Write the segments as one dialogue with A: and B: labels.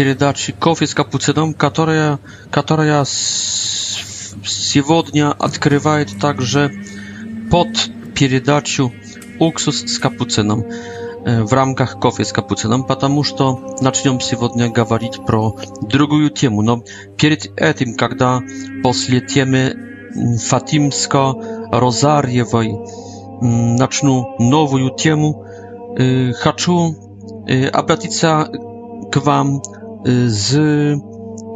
A: передачи «Кофе с капуцином», которая, которая с, сегодня открывает также под передачу «Уксус с капуцином» в рамках кофе с капуцином, потому что начнем сегодня говорить про другую тему. Но перед этим, когда после темы Фатимско-Розарьевой начну новую тему, хочу обратиться к вам z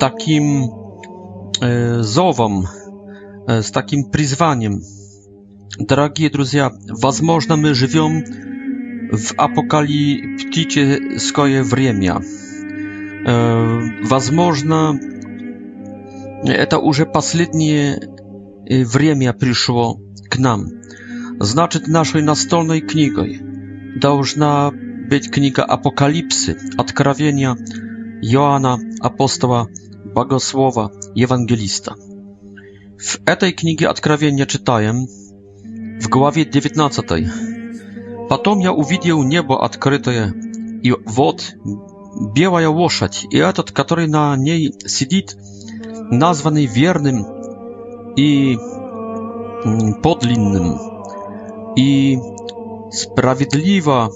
A: takim зовом, с таким призванием. Дорогие друзья, возможно, мы живем в апокалиптическое время. Возможно, это уже последнее время пришло к нам. Значит, нашей настольной книгой должна быть книга Апокалипсы, Откровения Иоанна, апостола, богослова, евангелиста. W tej knigie Откровения czytałem w głowie 19. Потом я увидел небо открытое, и вот белая лошадь, и этот, который на ней сидит, названный верным и подлинным, и справедливо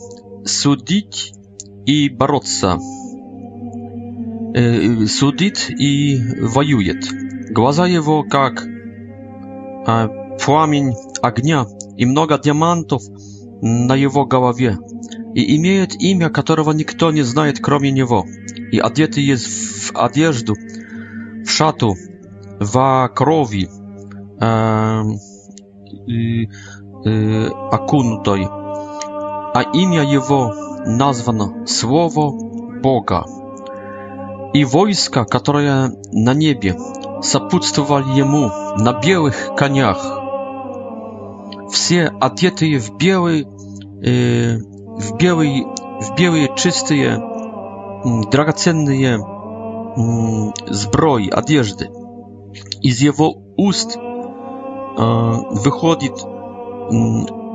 A: судить и бороться судит и воюет. Глаза его как пламень огня и много диамантов на его голове, и имеет имя, которого никто не знает, кроме него, и одеты есть в одежду, в шату, во крови, э, э, окунутой, а имя его названо Слово Бога. I wojska, które na niebie, сопутствовали ему на белых конях. Все одетые в белые, э, в белые, в белые чистые, драгоценные э, сброи, одежды. Из его уст э, выходит э,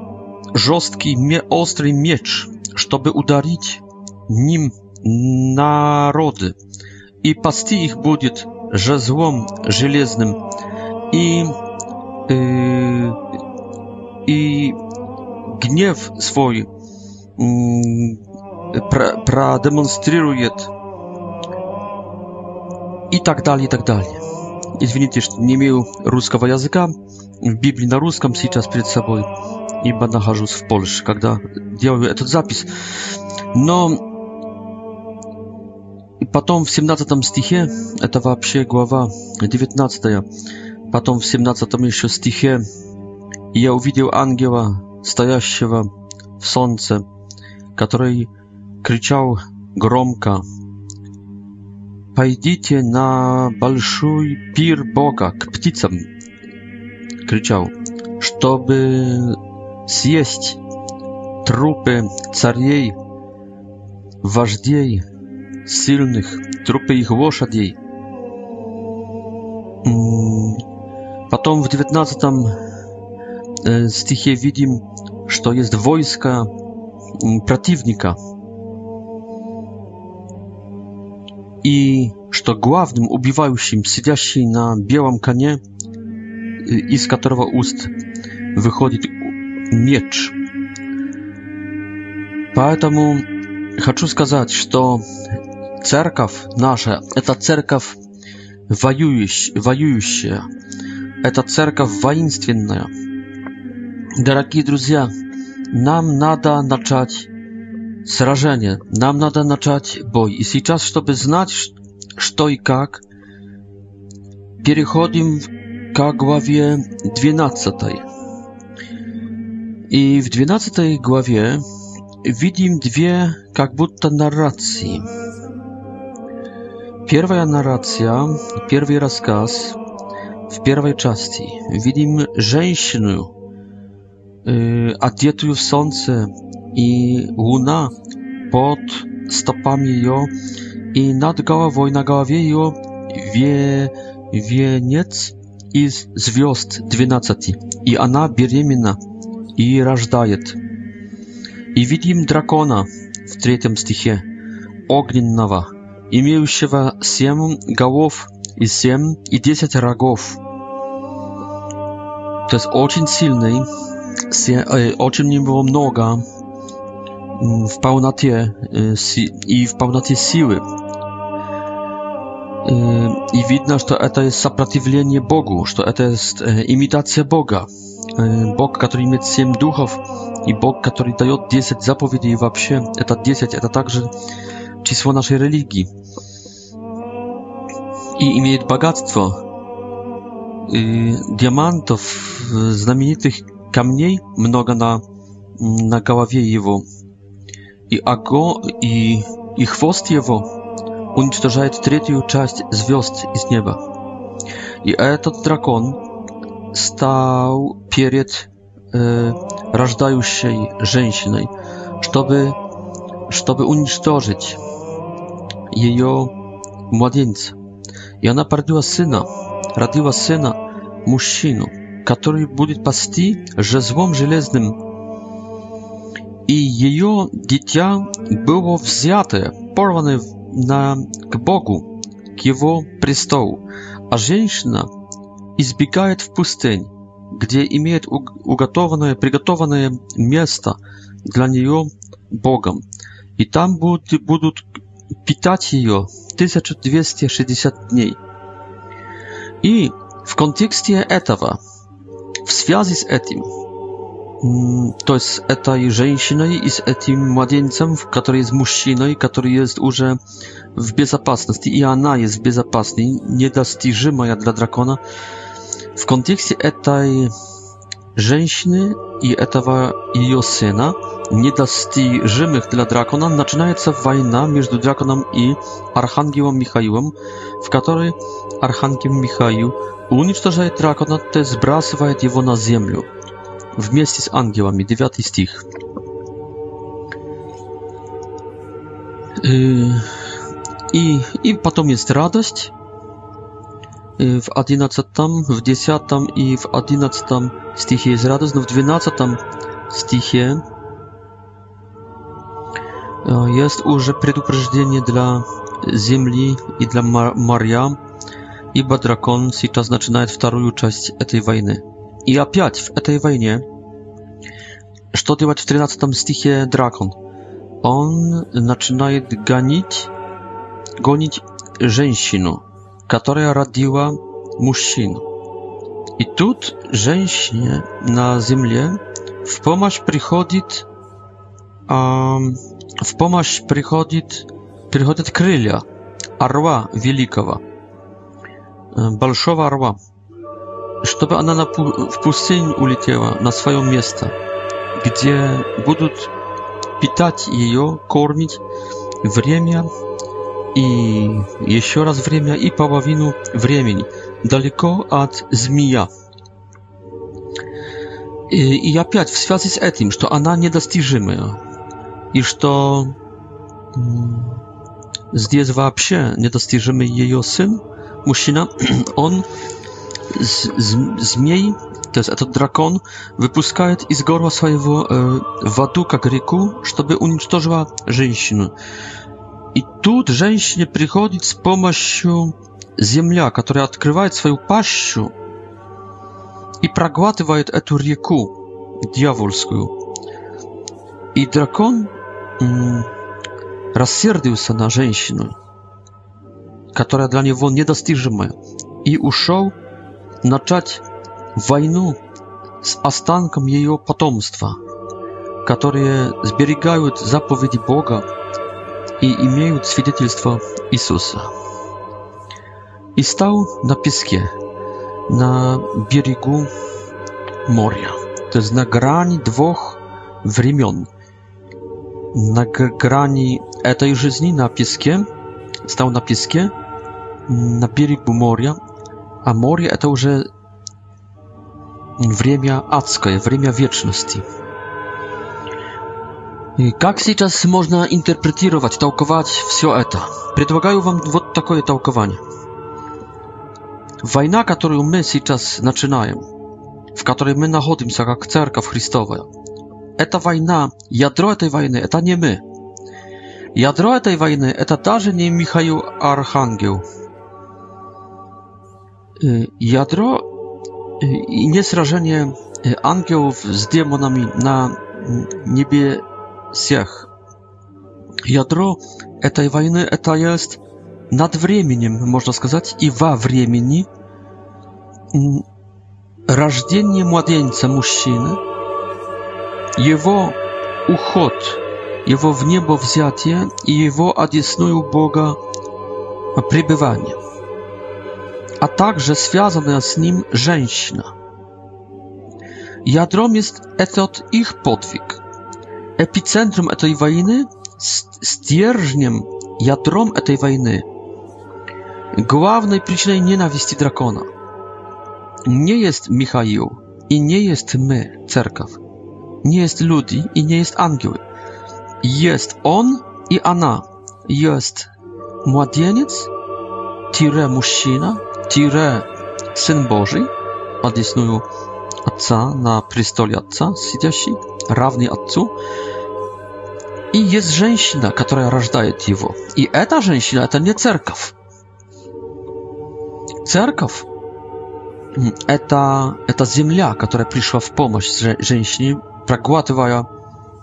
A: жесткий, острый меч, чтобы ударить ним народы и пасти их будет жезлом железным, и, э, и гнев свой э, продемонстрирует и так далее, и так далее. Извините, что не имею русского языка. В Библии на русском сейчас перед собой, ибо нахожусь в Польше, когда делаю этот запись. Но Потом в 17 стихе, это вообще глава 19, потом в 17 еще стихе, и я увидел ангела, стоящего в солнце, который кричал громко, «Пойдите на большой пир Бога к птицам!» кричал, «чтобы съесть трупы царей, вождей, сильных, трупы их лошадей. Потом в 19 стихе видим, что есть войско противника. И что главным убивающим, сидящий на белом коне, из которого уст выходит меч. Поэтому хочу сказать, что церковь наша – это церковь воюющая, это церковь воинственная. Дорогие друзья, нам надо начать сражение, нам надо начать бой. И сейчас, чтобы знать, что и как, переходим к главе 12. И в 12 главе видим две как будто наррации. Первая нарация, первый рассказ в первой части. Видим женщину, э, одетую в солнце, и луна под стопами ее, и над головой, на голове ее ве, венец из звезд 12, и она беременна и рождает. И видим дракона в третьем стихе, огненного, имеющего семь голов и семь и десять рогов. То есть очень сильный, очень него много w pełnocie i w pełnocie siły. I widać, że to jest сопротивление Bogu, że to jest imitacja Boga. Бог, который имеет семь духов, и Бог, который дает десять заповедей, и вообще это десять, это также число нашей религии и имеет богатство и диамантов, знаменитых камней много на, на голове его, и, аго, и, и хвост его уничтожает третью часть звезд из неба. И этот дракон стал перед э, рождающей женщиной, чтобы, чтобы уничтожить ее младенца. И она породила сына, родила сына, мужчину, который будет пасти жезлом железным. И ее дитя было взято, порвано на, к Богу, к его престолу, а женщина избегает в пустынь, где имеет уготованное, приготованное место для нее Богом, и там будут, будут pytać ją 1260 dni. I w kontekście etawa, w związku z etim, mm, to jest eta i i z etim młodzieńcem, który jest mężczyzną i który jest już w bezpieczeństwie i ona jest w bezpieczeństwie, niedostrzeżona dla drakona. W kontekście etaj Женщины и этого ее сына, недостижимых для дракона, начинается война между драконом и архангелом Михаилом, в которой архангел Михаил уничтожает дракона, то сбрасывает его на землю вместе с ангелами. 9 стих. И, и потом есть радость, Y, w 11 w 10 i w 11 stichie jest radosny, w 12 stichie y, jest już przedupreżdzenie dla Ziemli i dla Mar Maria, ibo drakon teraz zaczyna drugą część tej wojny. I opiać w tej wojnie, co robić w 13 stichie drakon? On zaczyna ganić, gonić żeńsinu która rodziła mężczyznę. I tu żeńsie na ziemi w pomoc przychodzi w pomoc przychodzi przychodzi krylia arła wielkiego большого arła żeby ona na w pustyni ulitła na swoje miejsce gdzie będą pitać jej kornić wremia И еще раз время и половину времени, далеко от змея. И, и опять в связи с этим, что она недостижимая, и что здесь вообще недостижимый ее сын, мужчина, он з, з, змей, то есть этот дракон, выпускает из горла своего э, воду, как реку, чтобы уничтожила женщину. И тут женщине приходит с помощью земля, которая открывает свою пащу и проглатывает эту реку дьявольскую. И дракон рассердился на женщину, которая для него недостижимая, и ушел начать войну с останком ее потомства, которые сберегают заповеди Бога и имеют свидетельство Иисуса. И стал на песке, на берегу моря, то есть на грани двух времен. На грани этой жизни на песке, стал на песке, на берегу моря, а море это уже время адское, время вечности. Как сейчас можно интерпретировать, толковать все это? Предлагаю вам вот такое толкование. Война, которую мы сейчас начинаем, в которой мы находимся как Церковь Христовая, эта война, ядро этой войны, это не мы. Ядро этой войны, это даже не Михаил Архангел. Ядро и не сражение ангелов с демонами на небе всех. Ядро этой войны – это есть над временем, можно сказать, и во времени рождение младенца мужчины, его уход, его в небо взятие и его одесную Бога пребывание, а также связанная с ним женщина. Ядром есть этот их подвиг – epicentrum tej wojny, stierżniem, jadrom tej wojny, głównej przyczyną nienawiści drakona, nie jest Michał i nie jest my, cerkaw, nie jest ludzi i nie jest angioły. Jest on i ona, jest młodzieniec, tyre mężczyzna, tyre syn Boży, odjesnuję. Отца, на престоле Отца, сидящий, равный Отцу. И есть женщина, которая рождает его. И эта женщина – это не церковь. Церковь – это, это земля, которая пришла в помощь женщине, проглатывая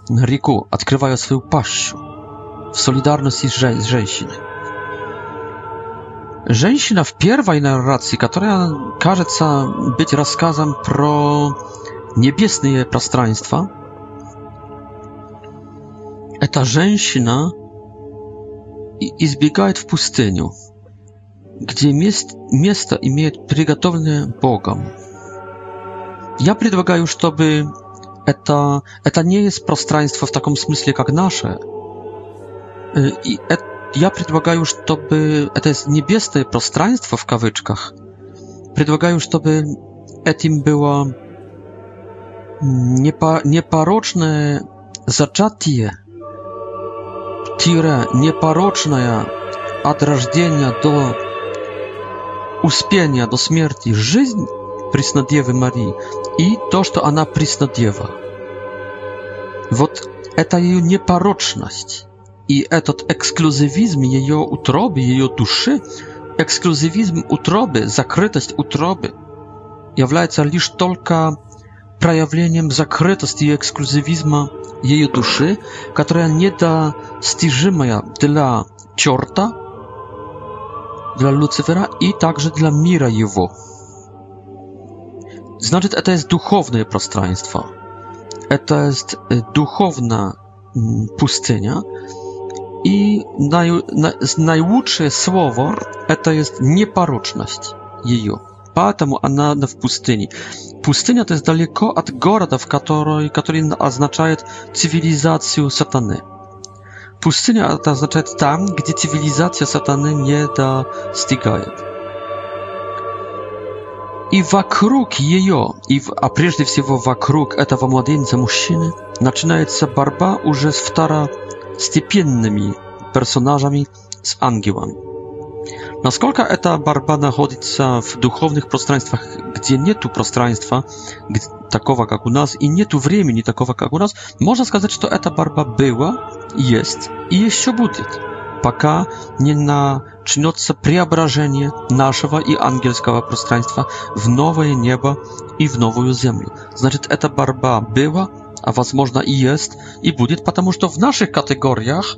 A: реку, открывая свою пащу в солидарности с женщиной. Женщина в первой наррации, которая кажется быть рассказом про небесные пространства, эта женщина избегает в пустыню, где мест, место имеет приготовленное Богом. Я предлагаю, чтобы это, это не есть пространство в таком смысле, как наше. И это я предлагаю, чтобы это небесное пространство в кавычках, предлагаю, чтобы этим было непо, непорочное зачатие, тире непорочное от рождения до успения, до смерти жизнь Преснодевы Марии и то, что она Преснодева. Вот это ее непорочность. И этот эксклюзивизм ее утробы, ее души, эксклюзивизм утробы, закрытость утробы является лишь только проявлением закрытости и эксклюзивизма ее души, которая недостижимая для черта, для Люцифера и также для мира его. Значит, это есть духовное пространство. Это есть духовная пустыня, i naj, na, наилучшее слово – это есть непорочность ее. Поэтому она в пустыне. Пустыня – это далеко от города, в который, который означает цивилизацию сатаны. Пустыня – это означает там, где цивилизация сатаны не достигает. И вокруг ее, и, а прежде всего вокруг этого младенца мужчины, начинается борьба уже с второй степенными personażami z Ангелом. Насколько эта борьба находится в духовных пространствах, где нету пространства такого, как у нас, и нету времени такого, как у нас, можно сказать, что эта борьба была, есть и еще будет, пока не начнется преображение нашего и ангельского пространства в новое небо и в новую землю. Значит, эта борьба была, а возможно и есть, и будет, потому что в наших категориях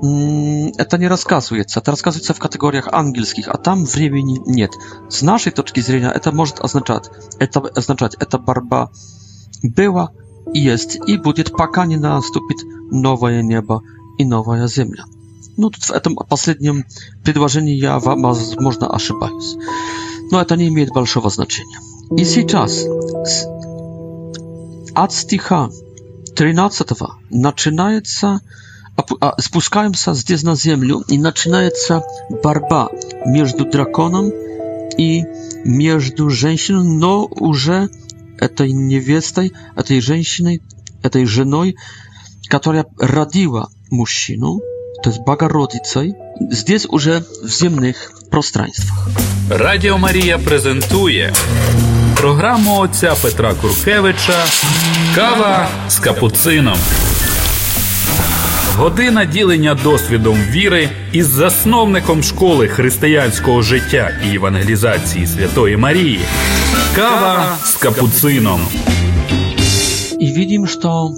A: это не рассказывается. Это рассказывается в категориях ангельских, а там времени нет. С нашей точки зрения это может означать, это означать, эта борьба была и есть, и будет, пока не наступит новое небо и новая земля. Ну, тут в этом последнем предложении я, возможно, ошибаюсь. Но это не имеет большого значения. И сейчас od stycha 13 zaczynается spuszczają się zdes na ziemię i zaczynается barba między drakonem i między kobietą, no już tej niewiestą, tej женщиной, tej żoną, która rodziła mężczyznę, to jest Bogorodzicą, zdes już w ziemnych przestrzeniach.
B: Radio Maria prezentuje програму отця Петра Куркевича Кава з капуцином. Година ділення досвідом віри із засновником школи християнського життя і евангелізації Святої Марії. Кава з капуцином.
A: И видим, что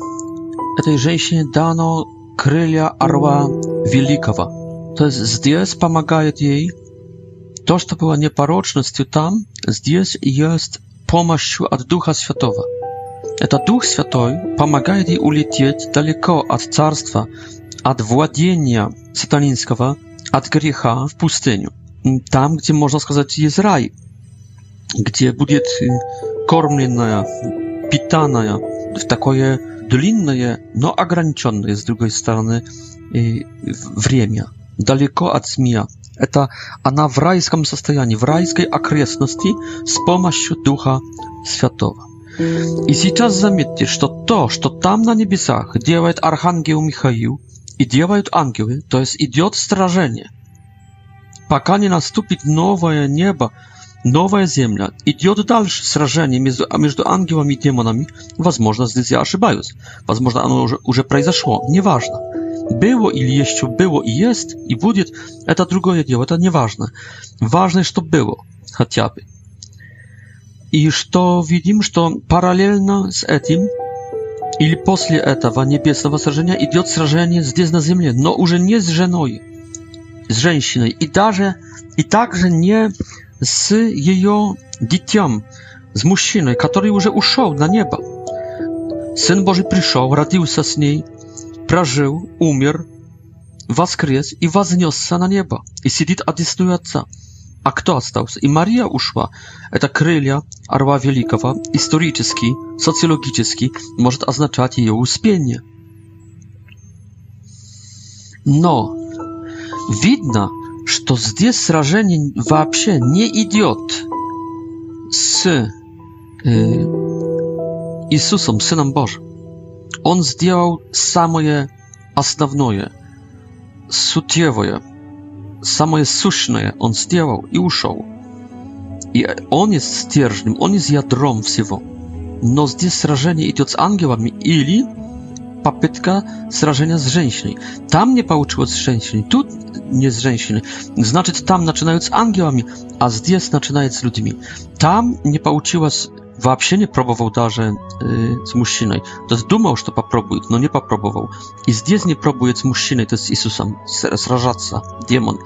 A: этой женщине дано крылья орла великого. То есть здесь помогает ей то, что было непорочностью там, здесь есть помощью от Духа Святого. Этот Дух Святой помогает ей улететь далеко от царства, от владения сатанинского, от греха в пустыню. Там, где, можно сказать, есть рай, где будет кормленная, питанная в такое длинное, но ограниченное, с другой стороны, время, далеко от змея это она в райском состоянии, в райской окрестности с помощью Духа Святого. И сейчас заметьте, что то, что там на небесах делает Архангел Михаил и делают ангелы, то есть идет сражение, пока не наступит новое небо, новая земля, идет дальше сражение между, между ангелами и демонами, возможно, здесь я ошибаюсь, возможно, оно уже, уже произошло, неважно. Было или еще было и есть, и будет – это другое дело, это не важно. Важно, что было хотя бы. И что видим, что параллельно с этим или после этого небесного сражения идет сражение здесь на земле, но уже не с женой, с женщиной, и даже и также не с ее детям, с мужчиной, который уже ушел на небо. Сын Божий пришел, родился с ней – прожил, умер, воскрес и вознесся на небо, и сидит одесную Отца. А кто остался? И Мария ушла. Это крылья Орва Великого, исторически, социологически, может означать ее успение. Но видно, что здесь сражение вообще не идет с э, Иисусом, Сыном Божьим. Он сделал самое основное, сутевое, самое сущное он сделал и ушел. И он есть стержнем, он есть ядром всего. Но здесь сражение идет с ангелами или попытка сражения с женщиной. Там не получилось с женщиной, тут не с женщиной. Значит, там начинают с ангелами, а здесь начинают с людьми. Там не получилось вообще не пробовал даже э, с мужчиной. То есть думал, что попробует, но не попробовал. И здесь не пробует с мужчиной, то есть с Иисусом сражаться, демон.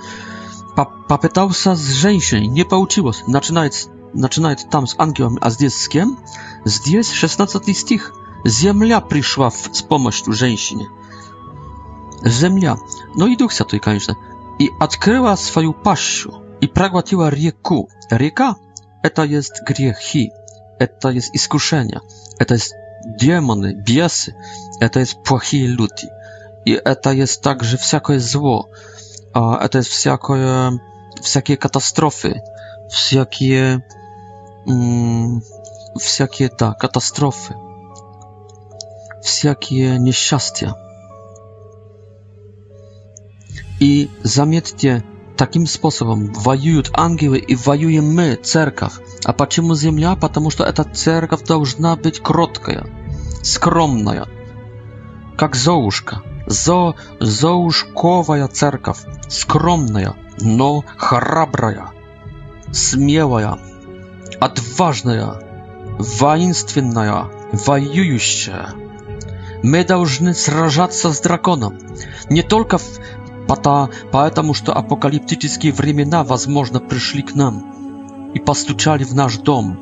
A: По попытался с женщиной, не получилось. Начинает, начинает там с ангелом, а здесь с кем? Здесь 16 стих. Земля пришла в, с помощью женщине. Земля. Ну и Дух Святой, конечно. И открыла свою пащу и проглотила реку. Река это есть грехи это есть искушение, это есть демоны, бесы, это есть плохие люди. И это есть также всякое зло, это есть всякое, всякие катастрофы, всякие, всякие, да, катастрофы, всякие несчастья. И заметьте, таким способом воюют ангелы и воюем мы, церковь. А почему земля? Потому что эта церковь должна быть кроткая, скромная, как Зоушка. Зо, Зоушковая церковь, скромная, но храбрая, смелая, отважная, воинственная, воюющая. Мы должны сражаться с драконом. Не только в, потому, что апокалиптические времена, возможно, пришли к нам и постучали в наш дом,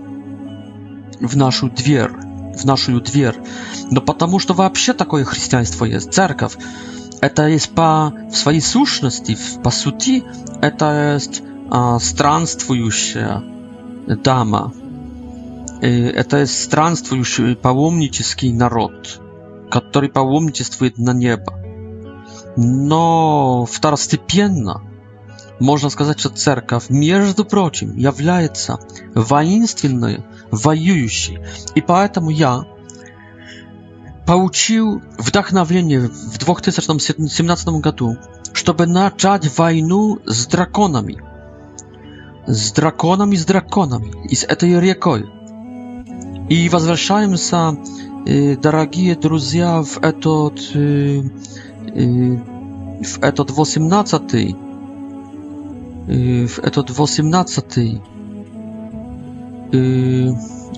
A: в нашу дверь, в нашу дверь. Но потому что вообще такое христианство есть, церковь. Это есть по в своей сущности, по сути, это есть а, странствующая дама. И это есть странствующий паломнический народ, который паломничествует на небо. Но второстепенно можно сказать, что церковь, между прочим, является воинственной, воюющей. И поэтому я получил вдохновение в 2017 году, чтобы начать войну с драконами. С драконами, с драконами, и с этой рекой. И возвращаемся, дорогие друзья, в этот, в этот 18 в этот 18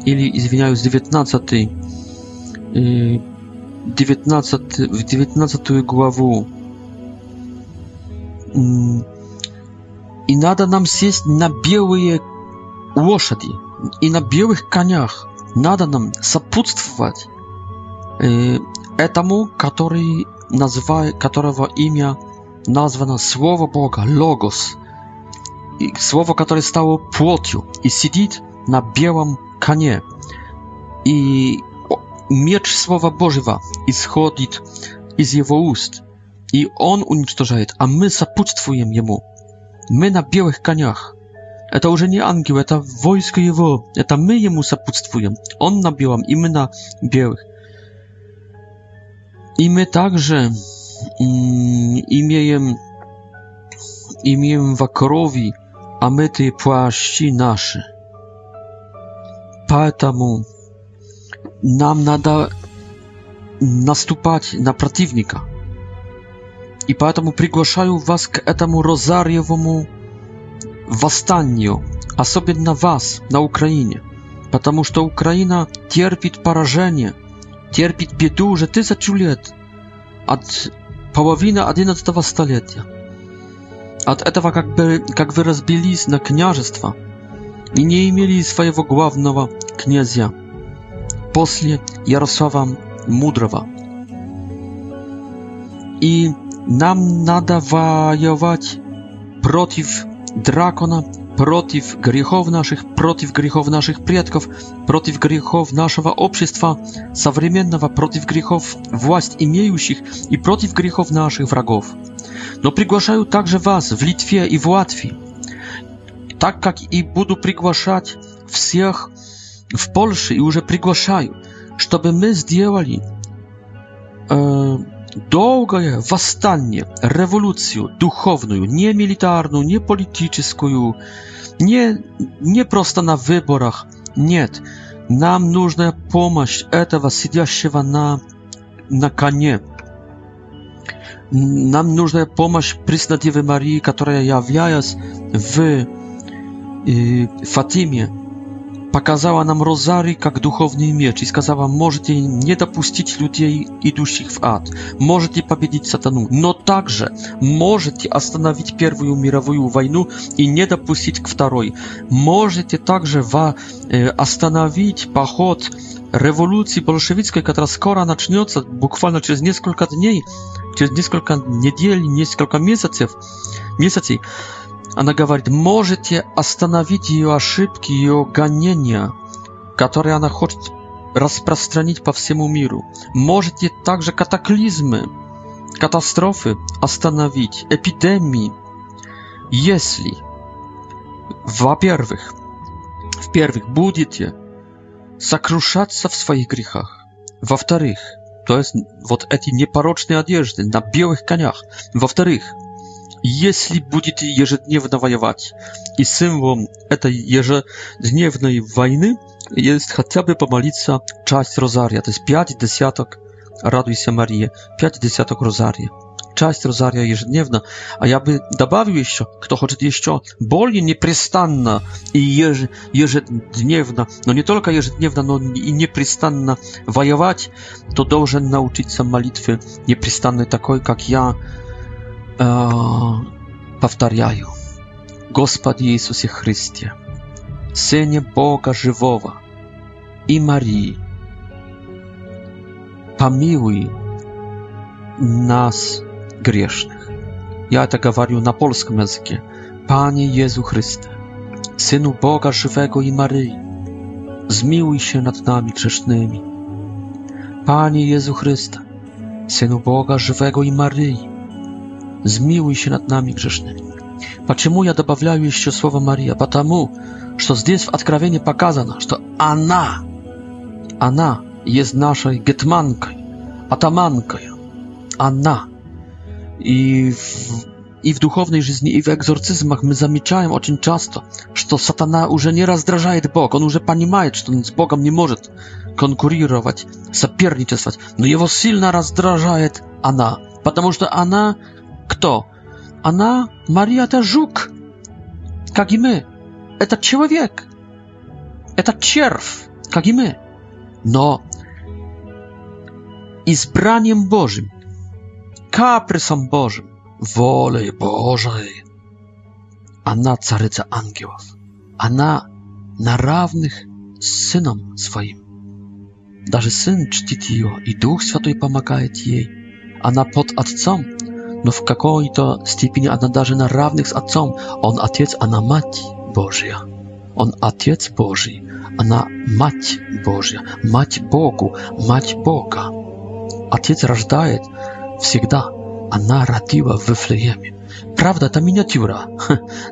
A: или, извиняюсь, 19 19 в 19 главу. И надо нам сесть на белые лошади и на белых конях. Надо нам сопутствовать этому, который называя которого имя названо Слово Бога, Логос, и Слово, которое стало плотью и сидит на белом коне. И меч Слова Божьего исходит из его уст, и он уничтожает, а мы сопутствуем ему. Мы на белых конях. Это уже не ангел, это войско его. Это мы ему сопутствуем. Он на белом, и мы на белых. I my także imiejem, imiem wakrowi, а мы ты плащи наши. Поэтому нам надо наступать на противника. И поэтому приглашаю вас к этому розарьевому восстанию, особенно вас на Украине, потому что Украина терпит поражение – терпит беду уже тысячу лет, от половины одиннадцатого столетия. От этого как бы, как вы разбились на княжество и не имели своего главного князя после Ярослава Мудрого. И нам надо воевать против дракона против грехов наших, против грехов наших предков, против грехов нашего общества современного, против грехов власть имеющих и против грехов наших врагов. Но приглашаю также вас в Литве и в Латвии, так как и буду приглашать всех в Польше и уже приглашаю, чтобы мы сделали э, долгое восстание, революцию духовную, не милитарную, не политическую, не, не просто на выборах. Нет, нам нужна помощь этого сидящего на, на коне. Нам нужна помощь Преснодевы Марии, которая являлась в э, Фатиме, показала нам розарий как духовный меч и сказала, можете не допустить людей, идущих в ад, можете победить сатану, но также можете остановить Первую мировую войну и не допустить к второй. Можете также остановить поход революции большевистской, которая скоро начнется, буквально через несколько дней, через несколько недель, несколько месяцев, месяцев она говорит, можете остановить ее ошибки, ее гонения, которые она хочет распространить по всему миру. Можете также катаклизмы, катастрофы остановить, эпидемии, если, во-первых, в-первых, будете сокрушаться в своих грехах. Во-вторых, то есть вот эти непорочные одежды на белых конях. Во-вторых, если будете ежедневно воевать. И символом этой ежедневной войны есть хотя бы помолиться часть розария, то есть пять десяток «Радуйся, Мария», пять десяток розария. Часть розария ежедневно, а я бы добавил еще, кто хочет еще, более непрестанно и еж, ежедневно, но не только ежедневно, но и непрестанно воевать, то должен научиться молитвы непрестанной такой, как я, повторяю, Господи Иисусе Христе, Сыне Бога Живого и Марии, помилуй нас грешных. Я это говорю на польском языке. Panie Jezu Chryste, Synu Boga Żywego i Maryi, zmiłuj się nad nami grzesznymi. Panie Jezu Chryste, Synu Boga Żywego i Maryi, zmiłuj się nad nami grzesznymi. Dlaczego ja dodaję jeszcze słowo Maria? Потому, że здесь w Откровении pokazano, że ona, ona jest naszą getmanką, atamanką. Ona. I w, duchownej żyzni, i w egzorcyzmach my zamieczajmy oczym często, że satana już nie raz rozdrażaje Bóg, on już panimaje, że on z Bogiem nie może konkurować, zapierniczać, no jego silna rozdrażaje ona, ponieważ ona Кто? Она Мария-то жук, как и мы. Этот человек, этот червь, как и мы. Но избранием Божьим, капризом Божьим, волей Божией. Она царица ангелов. Она на равных с сыном своим. Даже сын чтит ее, и Дух Святой помогает ей. Она под Отцом, но в какой-то степени она даже на равных с Отцом. Он Отец, она Мать Божья. Он Отец Божий, она Мать Божья, Мать Богу, Мать Бога. Отец рождает всегда, она родила в Вифлееме. Правда, это миниатюра,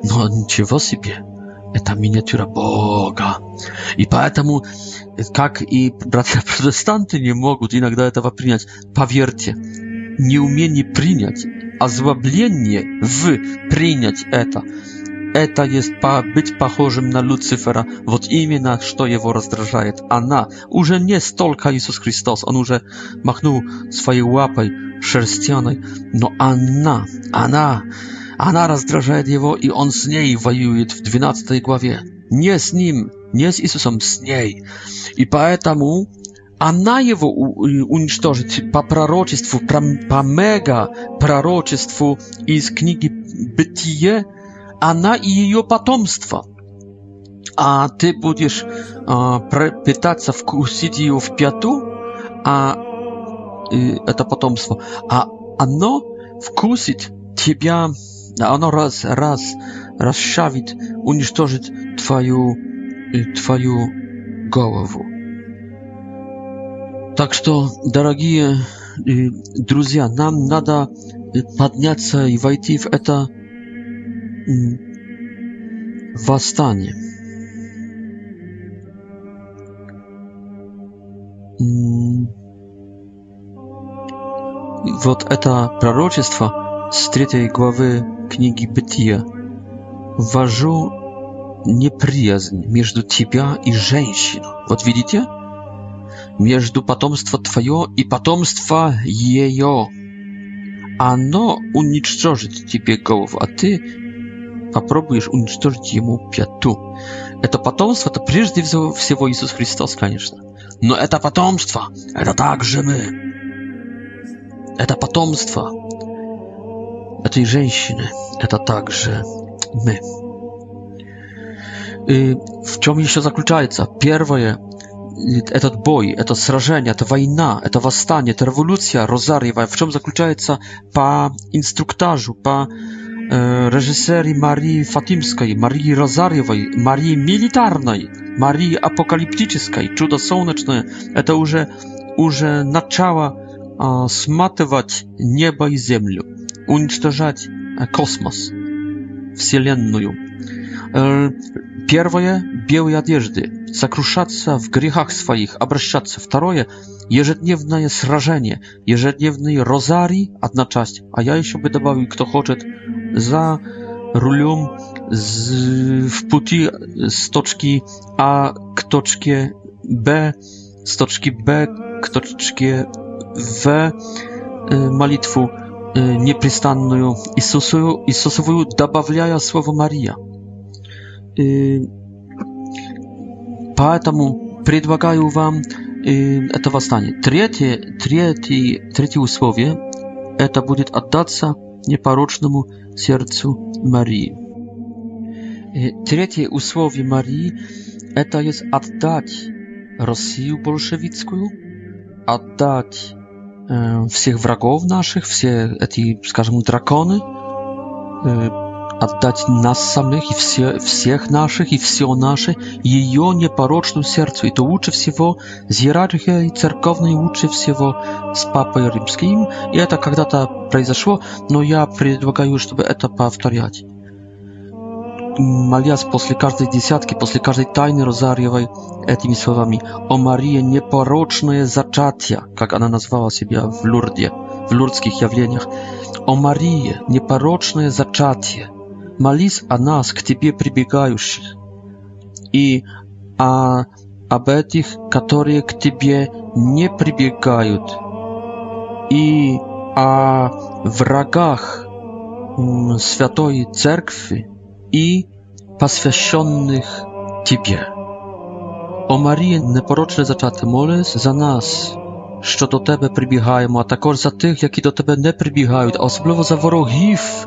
A: но ничего себе. Это миниатюра Бога. И поэтому, как и братья-протестанты не могут иногда этого принять, поверьте, неумение принять, озлобление в принять это. Это есть по быть похожим на Люцифера, вот именно что его раздражает. Она уже не столько Иисус Христос, он уже махнул своей лапой шерстяной, но она, она, она раздражает его, и он с ней воюет в 12 главе. Не с ним, не с Иисусом, с ней. И поэтому она его уничтожит по пророчеству, по мега пророчеству из книги Бытие, она и ее потомство. А ты будешь а, пытаться вкусить ее в пяту, а э, это потомство, а оно вкусит тебя, оно раз, раз расшавит, уничтожит твою, твою голову. Так что, дорогие друзья, нам надо подняться и войти в это восстание. Вот это пророчество с третьей главы книги Бытия. «Вожу неприязнь между тебя и женщиной». Вот видите? между потомства твое и потомства ее. Оно уничтожит тебе голову, а ты попробуешь уничтожить ему пяту. Это потомство, это прежде всего Иисус Христос, конечно. Но это потомство, это также мы. Это потомство этой женщины, это также мы. И в чем еще заключается? Первое, этот бой, это сражение, это война, это восстание, это революция Розарьева, в чем заключается по инструктажу, по э, режиссере Марии Фатимской, Марии Розарьевой, Марии Милитарной, Марии Апокалиптической, Чудо Солнечное, это уже, уже начало э, сматывать небо и землю, уничтожать космос, Вселенную. Э, Первое – белые одежды, сокрушаться в грехах своих, обращаться. Второе – ежедневное сражение, ежедневный розарий – одна часть. А я еще бы добавил, кто хочет, за рулем z, w pути z toczki A k toczki B, z toczki B k toczki W молитву непрестанную Иисусу, Иисусовую, добавляя слово Мария. Поэтому предлагаю вам это восстание. Третье, третье, третье условие – это будет отдаться непорочному сердцу Марии. Третье условие Марии – это есть отдать Россию большевистскую, отдать э, всех врагов наших, все эти, скажем, драконы, э, отдать нас самих и все, всех наших и все наше ее непорочному сердцу. И то лучше всего с иерархией церковной, лучше всего с Папой Римским. И это когда-то произошло, но я предлагаю, чтобы это повторять. Молясь после каждой десятки, после каждой тайны Розарьевой этими словами «О Мария, непорочное зачатие», как она назвала себя в Лурде, в лурдских явлениях, «О Мария, непорочное зачатие, молись о нас, к Тебе прибегающих, и о, об этих, которые к Тебе не прибегают, и о врагах Святой Церкви и посвященных Тебе. О Марії, непорочне зачати, молись за нас, що до Тебе прибігаємо, а також за тих, які до Тебе не прибігають, а особливо за ворогів,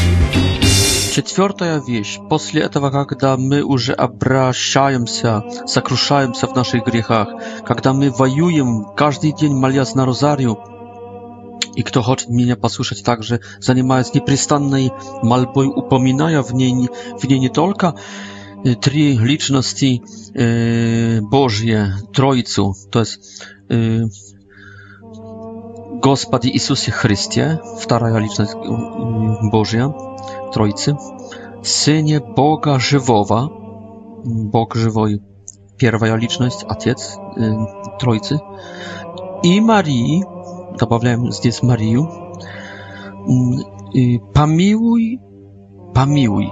A: Четвертая вещь. После этого, когда мы уже обращаемся, сокрушаемся в наших грехах, когда мы воюем каждый день, молясь на розарию, и кто хочет меня послушать также, занимаясь непрестанной мольбой, упоминая в ней, в ней не только три личности э, Божье, Троицу, то есть э, Господи Иисусе Христе, вторая личность Божья, Trojcy, Synie Boga Żywowa, Bóg Żywoj, pierwsza liczność, Ojciec y, Trojcy, i Marii, dodałem tutaj Marię, mm, y, pamiłuj, pamiłuj.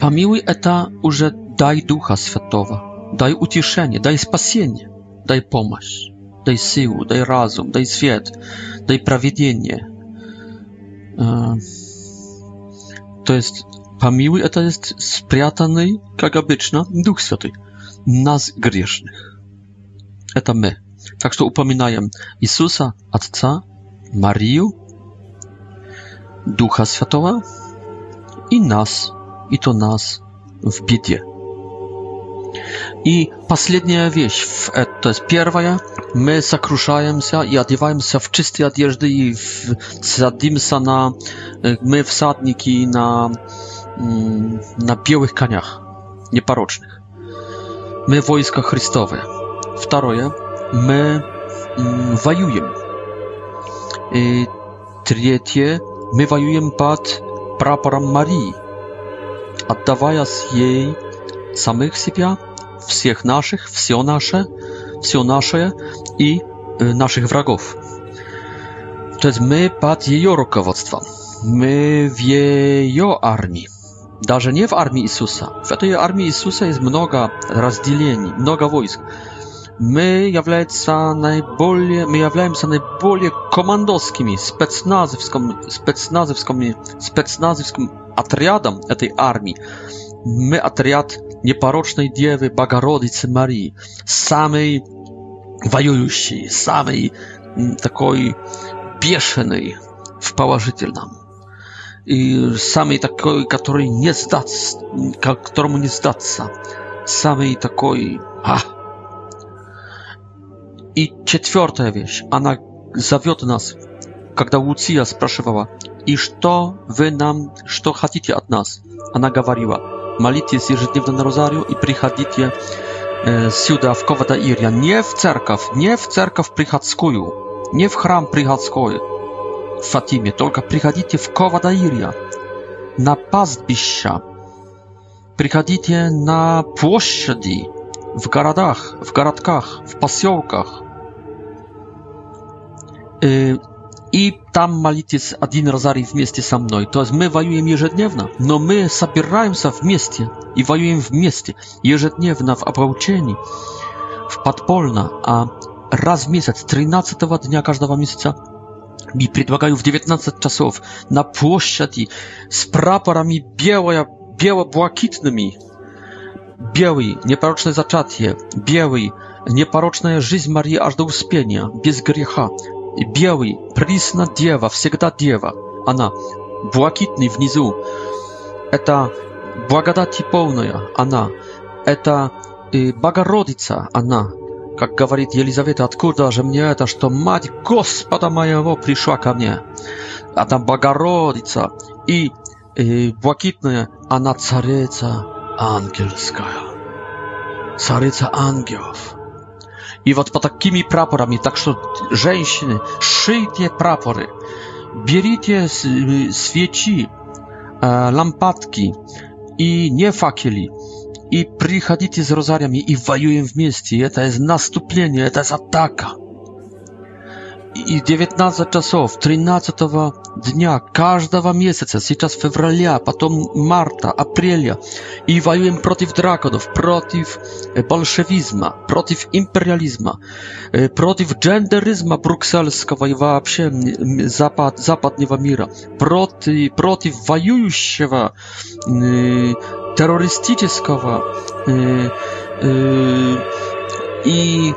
A: Pamiłuj to już daj Ducha Świętego, daj utieszenie, daj spasienie, daj pomoc, daj siłę, daj rozum, daj świat, daj prawiedliwość. Y, to jest pomiły, a to jest spriatany, jak Duch Święty, nas grzesznych. To my. Tak, że upominają Jezusa, Ojca, Marię, Ducha Świętego i nas, i to nas w biedzie. И последняя вещь, то есть первая, мы сокрушаемся и одеваемся в чистые одежды и садимся на, мы всадники на, на белых конях, непорочных. Мы войска Христовы. Второе, мы воюем. И третье, мы воюем под прапором Марии, отдавая с ей самих себя, всех наших, все наше, все наше и наших врагов. То есть мы под ее руководством, мы в ее армии. Даже не в армии Иисуса. В этой армии Иисуса есть много разделений, много войск. Мы, является наиболее, мы являемся наиболее командовскими, спецназовским, спецназовскими, спецназовским отрядом этой армии my atriat nieparocznej Dziewy Bogorodicy Marii, samej воюющей, самой такой бешеной в положительном. И самый такой, который не сдаться, которому не сдаться. Самый такой... А! И четвертая вещь. Она зовет нас, когда Луция спрашивала, и что вы нам, что хотите от нас? Она говорила, молитесь ежедневно на розарию и приходите сюда, в Ковадаирья, не в церковь, не в церковь приходскую, не в храм приходской в Фатиме, только приходите в Ковадаирья, на пастбища, приходите на площади, в городах, в городках, в поселках и там молитесь один розарий вместе со мной. То есть мы воюем ежедневно, но мы собираемся вместе и воюем вместе, ежедневно в обручении, в подпольно, а раз в месяц, 13 дня каждого месяца, и предлагаю в 19 часов на площади с прапорами белая, бело-блакитными, белый, непорочное зачатие, белый, непорочная жизнь Марии аж до успения, без греха, белый, присно дева, всегда дева, она, блакитный внизу, это благодати полная, она, это э, Богородица, она, как говорит Елизавета, откуда же мне это, что мать Господа моего пришла ко мне? Она Богородица и э, блакитная, она царица ангельская, царица ангелов. И вот под такими прапорами, так что, женщины, шейте прапоры, берите свечи, лампадки и не факели, и приходите с розарями и воюем вместе. Это есть наступление, это есть атака. И 19 часов 13 дня, каждого месяца, сейчас февраля, потом марта, апреля, и воюем против драконов, против большевизма, против империализма, против джендеризма брюссельского и вообще запад, западного мира, против, против воюющего э, террористического э, э, и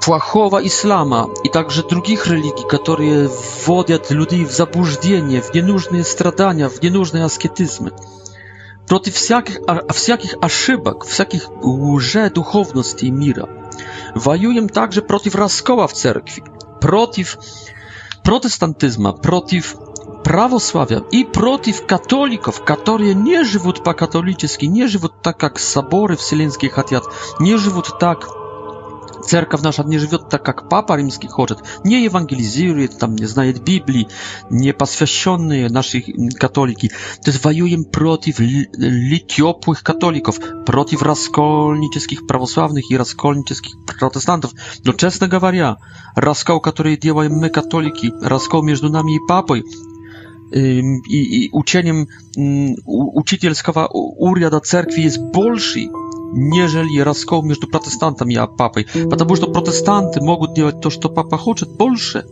A: плохого ислама и также других религий, которые вводят людей в заблуждение, в ненужные страдания, в ненужные аскетизмы. Против всяких, всяких ошибок, всяких лже-духовностей мира. Воюем также против раскола в церкви, против протестантизма, против православия и против католиков, которые не живут по-католически, не живут так, как соборы вселенские хотят, не живут так, Церковь наша не живет так, как Папа Римский хочет, не евангелизирует, там, не знает Библии, не посвященные наши католики. То есть воюем против летеплых католиков, против раскольнических православных и раскольнических протестантов. Но, честно говоря, раскол, который делаем мы, католики, раскол между нами и Папой, i, i uczeniem uczycielskiego urządu cerkwi jest bolszy нежели раскол между протестантами и папой. Потому что протестанты могут делать то, что папа хочет, больше.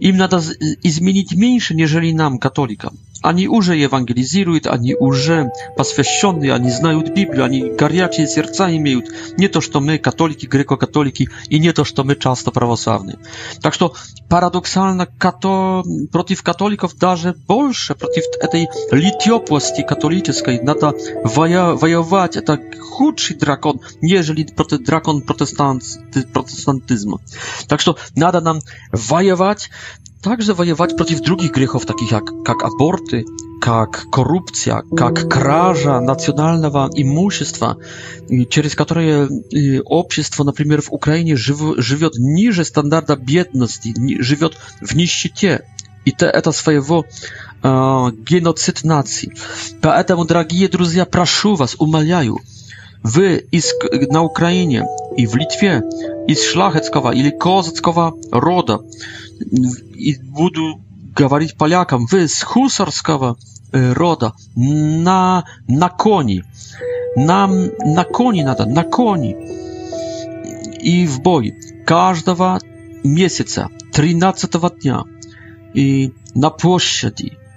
A: Им надо изменить меньше, нежели нам, католикам. Они уже евангелизируют, они уже посвященные, они знают Библию, они горячие сердца имеют. Не то, что мы католики, греко-католики, и не то, что мы часто православные. Так что парадоксально като... против католиков даже больше, против этой летеплости католической надо воя... воевать. Это худший дракон, нежели проти... дракон протестант... протестантизма. Так что надо нам воевать, także wojować przeciw drugich grzechów takich jak jak aborty, jak korupcja, jak kraża nacjonalnego imuśstwa, przez y, które e, na przykład w Ukrainie żyje niżej standarda biedności, żyje w niszcie i to jest swojego e, genocyd nacji. Dlatego, drodzy przyjaciele, proszę was, umalaję w isk, na Ukrainie i w Litwie iz szlacheckowa ili kozackowa roda i budu gawarić paliakam wy z husarskowa y, roda. Na na koni. Nam na koni nada na koni. I w boi. Każdego miesiąca 13 dnia. I na płoszczy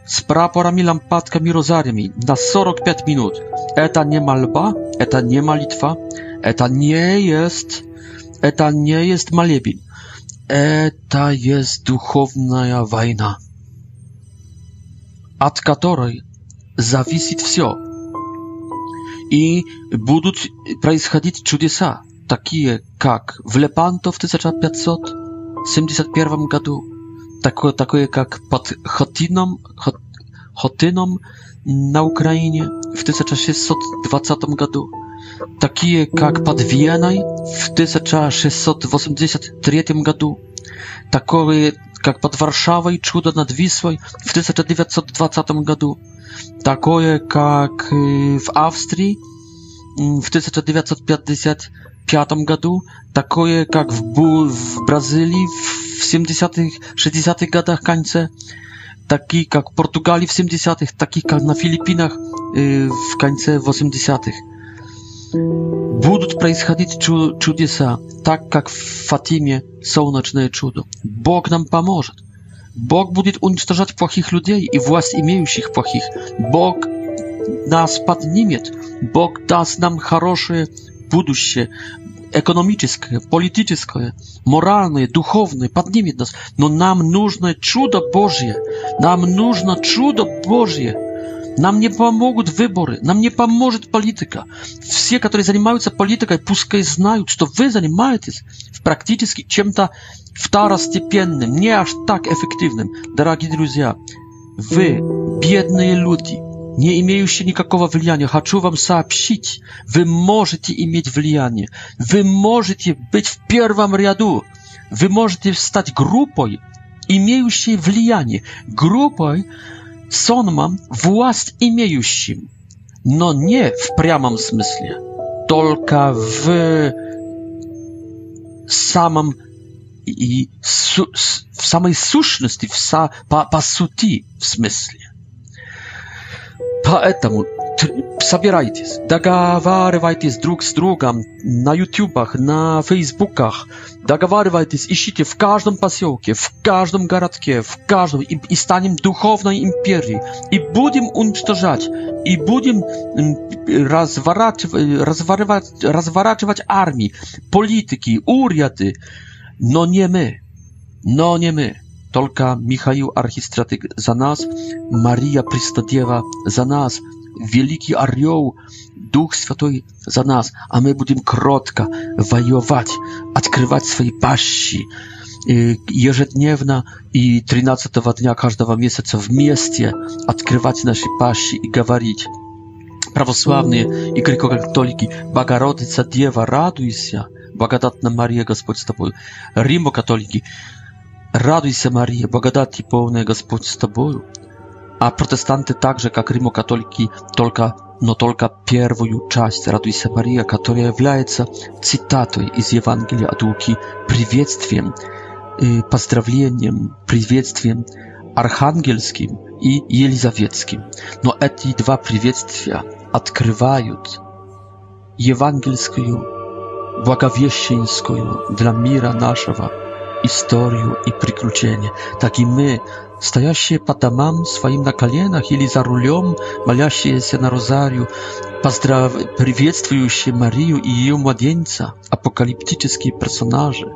A: z praporami lampatkami rozariami na 45 minut. Eta nie malba Eta nie malitwa, eta nie jest, eta nie jest malebin. Eta jest duchowna wojna. Od której zawisi wszystko. I będą происходить чудеса, takie jak w Lepanto w 1571 roku, takie jak pod Chotynom, Chotynom на Украине в 1620 году, такие как под Веной в 1683 году, такие как под Варшавой «Чудо над Вислой» в 1920 году, такое как в Австрии в 1955 году, такое как в, Бу в Бразилии в 70-х, 60-х годах конце, такие как в Португалии в 70-х, такие как на Филиппинах э, в конце 80-х. Будут происходить чу чудеса, так как в Фатиме солнечное чудо. Бог нам поможет. Бог будет уничтожать плохих людей и власть имеющих плохих. Бог нас поднимет. Бог даст нам хорошее будущее. Экономическое, политическое, моральное, духовное, поднимет нас. Но нам нужно чудо Божье. Нам нужно чудо Божье. Нам не помогут выборы, нам не поможет политика. Все, которые занимаются политикой, пускай знают, что вы занимаетесь практически чем-то второстепенным, не аж так эффективным. Дорогие друзья, вы, бедные люди, не имеющий никакого влияния. Хочу вам сообщить, вы можете иметь влияние. Вы можете быть в первом ряду. Вы можете стать группой, имеющей влияние. Группой, сонмом, власть имеющим. Но не в прямом смысле, только в самом и в самой сущности, в, по, по сути, в смысле. Поэтому собирайтесь, договаривайтесь друг с другом на ютубах, на фейсбуках, договаривайтесь, ищите в каждом поселке, в каждом городке, в каждом, и, и станем духовной империей, и будем уничтожать, и будем разворачивать, разворачивать, разворачивать армии, политики, уряды, но не мы, но не мы. Только Михаил Архистратик за нас, Мария Престодева за нас, Великий Орел, Дух Святой за нас, а мы будем кротко воевать, открывать свои пащи ежедневно и 13 дня каждого месяца вместе открывать наши пащи и говорить православные и греко-католики, Богородица Дева, радуйся, благодатна Мария, Господь с тобой, Римо-католики, Радуйся, Мария, благодати полная Господь с тобою. А протестанты так же, как римокатолики, только, но только первую часть «Радуйся, Мария», которая является цитатой из Евангелия от Луки, приветствием, поздравлением, приветствием архангельским и елизаветским. Но эти два приветствия открывают евангельскую, благовещенскую для мира нашего – историю и приключения, так и мы, стоящие по домам своим на коленах или за рулем, молящиеся на розарию, поздрав... приветствующие Марию и ее младенца, апокалиптические персонажи,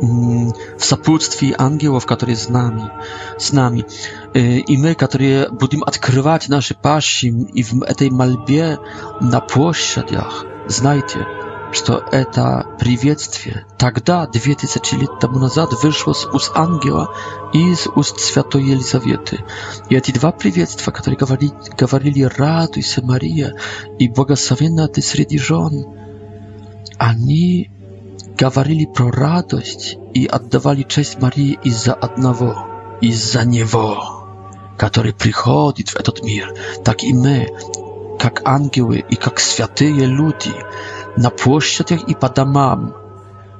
A: в сопутствии ангелов, которые с нами, с нами. И мы, которые будем открывать наши пащи и в этой мольбе на площадях, знаете, что это приветствие тогда, 2000 лет тому назад, вышло с уст ангела и из уст святой Елизаветы. И эти два приветствия, которые говорили, говорили «Радуйся, Мария» и «Благословенна ты среди жен», они говорили про радость и отдавали честь Марии из-за одного, из-за Него, который приходит в этот мир, так и мы, как ангелы и как святые люди – На площадях и по домам.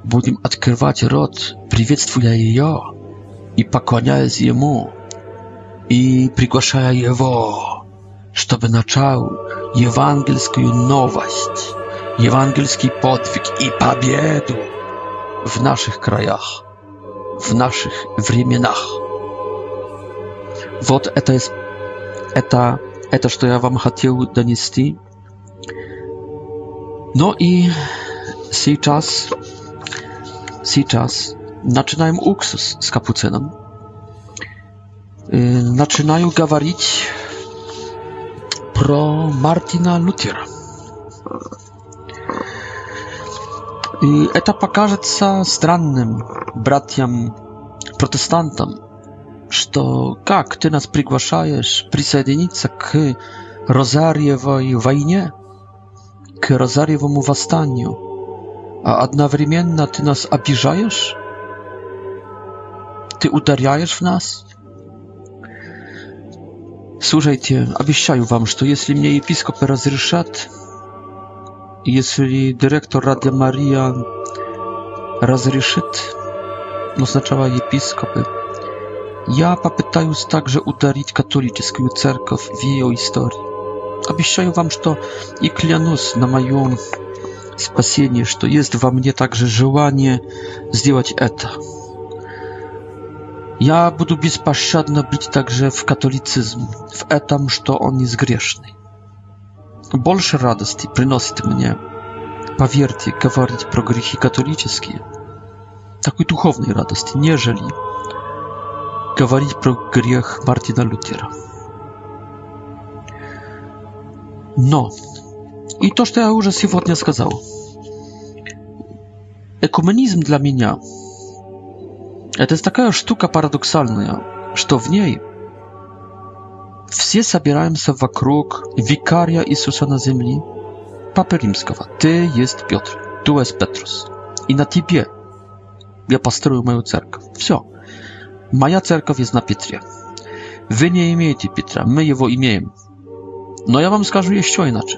A: Будем открывать рот, приветствуя ее и поклоняясь ему, и приглашая его, чтобы начал евангельскую новость, евангельский подвиг и победу в наших краях, в наших временах. Вот это, это, это что я вам хотел донести – no i teraz, teraz zaczynają uksus z kapucynem. Y, zaczynają gawarić pro Martina Lutera. I y, to pokaże się strannym bratiam protestantom, że jak ty nas przygłaszasz przysiedlić się k rozariowej к Розарьевому восстанию, а одновременно ты нас обижаешь? Ты ударяешь в нас? Слушайте, обещаю вам, что если мне епископы разрешат, если директор Ради Мария разрешит, но сначала епископы, я попытаюсь также ударить католическую церковь в ее истории. Обещаю вам, что и клянусь на моем спасении, что есть во мне также желание сделать это. Я буду беспощадно бить также в католицизм, в этом, что он изгрешный. Больше радости приносит мне, поверьте, говорить про грехи католические, такой духовной радости, нежели говорить про грех Мартина Лютера. Но, и то, что я уже сегодня сказал, экуменизм для меня – это такая штука парадоксальная, что в ней все собираемся вокруг викария Иисуса на земле, Папы Римского. Ты есть Петр, ты есть Петрус. И на тебе я построю мою церковь. Все. Моя церковь есть на Петре. Вы не имеете Петра, мы его имеем. Но я вам скажу еще иначе,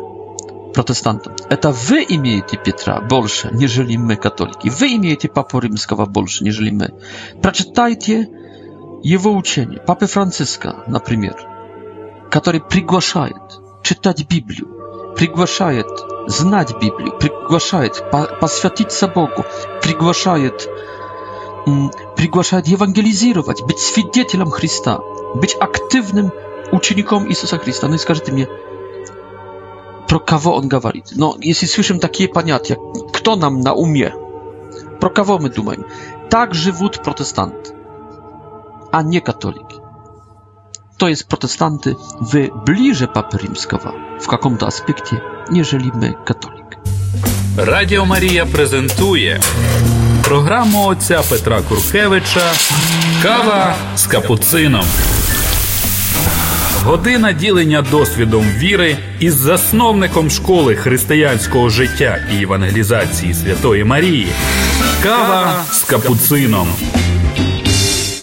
A: протестантам. Это вы имеете Петра больше, нежели мы, католики. Вы имеете Папу Римского больше, нежели мы. Прочитайте его учение, Папы Франциска, например, который приглашает читать Библию, приглашает знать Библию, приглашает посвятиться Богу, приглашает, приглашает евангелизировать, быть свидетелем Христа, быть активным uczynikom Jezusa Chrystusa. No i skażcie mnie, pro kogo on gawali? No, jeśli słyszę takie paniat, jak kto nam na umie, pro kogo my dumajmy? Tak żywód protestant, a nie katolik. To jest protestanty w bliżej papy rzymskiego, w jakim to aspekcie, jeżeli
B: my katolik. Radio Maria prezentuje programu ojca Petra Kurkiewicza Kawa z kapucyną. Година ділення досвідом віри із засновником школи християнського життя і евангелізації Святої Марії. Кава с капуцином.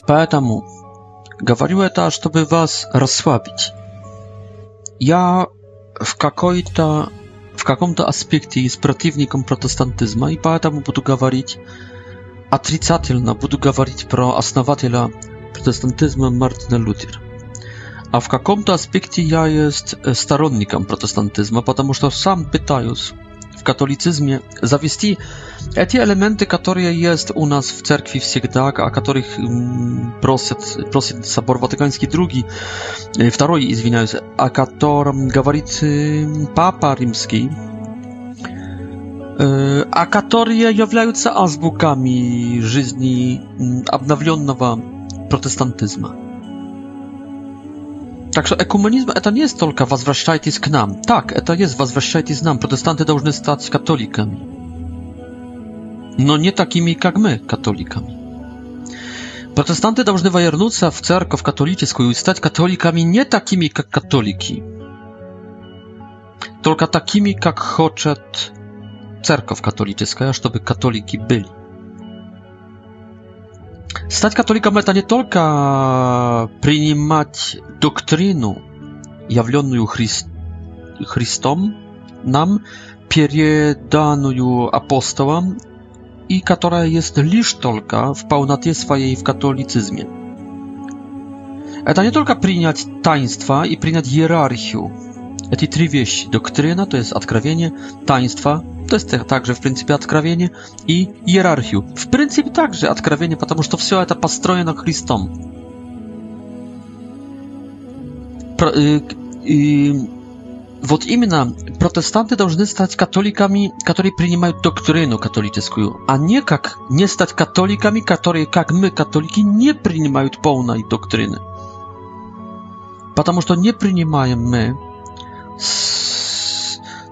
A: Поэтому говорю это, чтобы вас расслабить. Я в какой-то в каком-то аспекте с противником протестантизма, и поэтому буду говорить отрицательно, буду говорить про основателя протестантизма Мартина Лютера. А в каком-то аспекте я есть сторонником протестантизма, потому что сам пытаюсь в католицизме завести эти элементы, которые есть у нас в церкви всегда, о которых просит, просит собор Ватиканский II, второй, извиняюсь, о котором говорит Папа Римский, а которые являются азбуками жизни обновленного протестантизма. Także ekumenizm to nie jest tylko wazwraszczajcie z nam. Tak, to jest wazwraszczajcie z nam. Protestanty должны stać katolikami. No nie takimi jak my, katolikami. Protestanty должны wajernuca w cerkow katolicką i stać katolikami nie takimi jak katoliki. Tylko takimi jak chce cerkow katolicka, żeby katoliki byli. Стать католиком — это не только принимать доктрину, явленную Христ... Христом, нам переданную апостолом, и которая есть лишь только в полноте своей в католицизме. Это не только принять таинство и принять иерархию, Эти три вещи – доктрина, то есть откровение, таинство, то есть также в принципе откровение, и иерархию. В принципе также откровение, потому что все это построено Христом. Про, э, э, вот именно протестанты должны стать католиками, которые принимают доктрину католическую, а не как не стать католиками, которые, как мы, католики, не принимают полной доктрины. Потому что не принимаем мы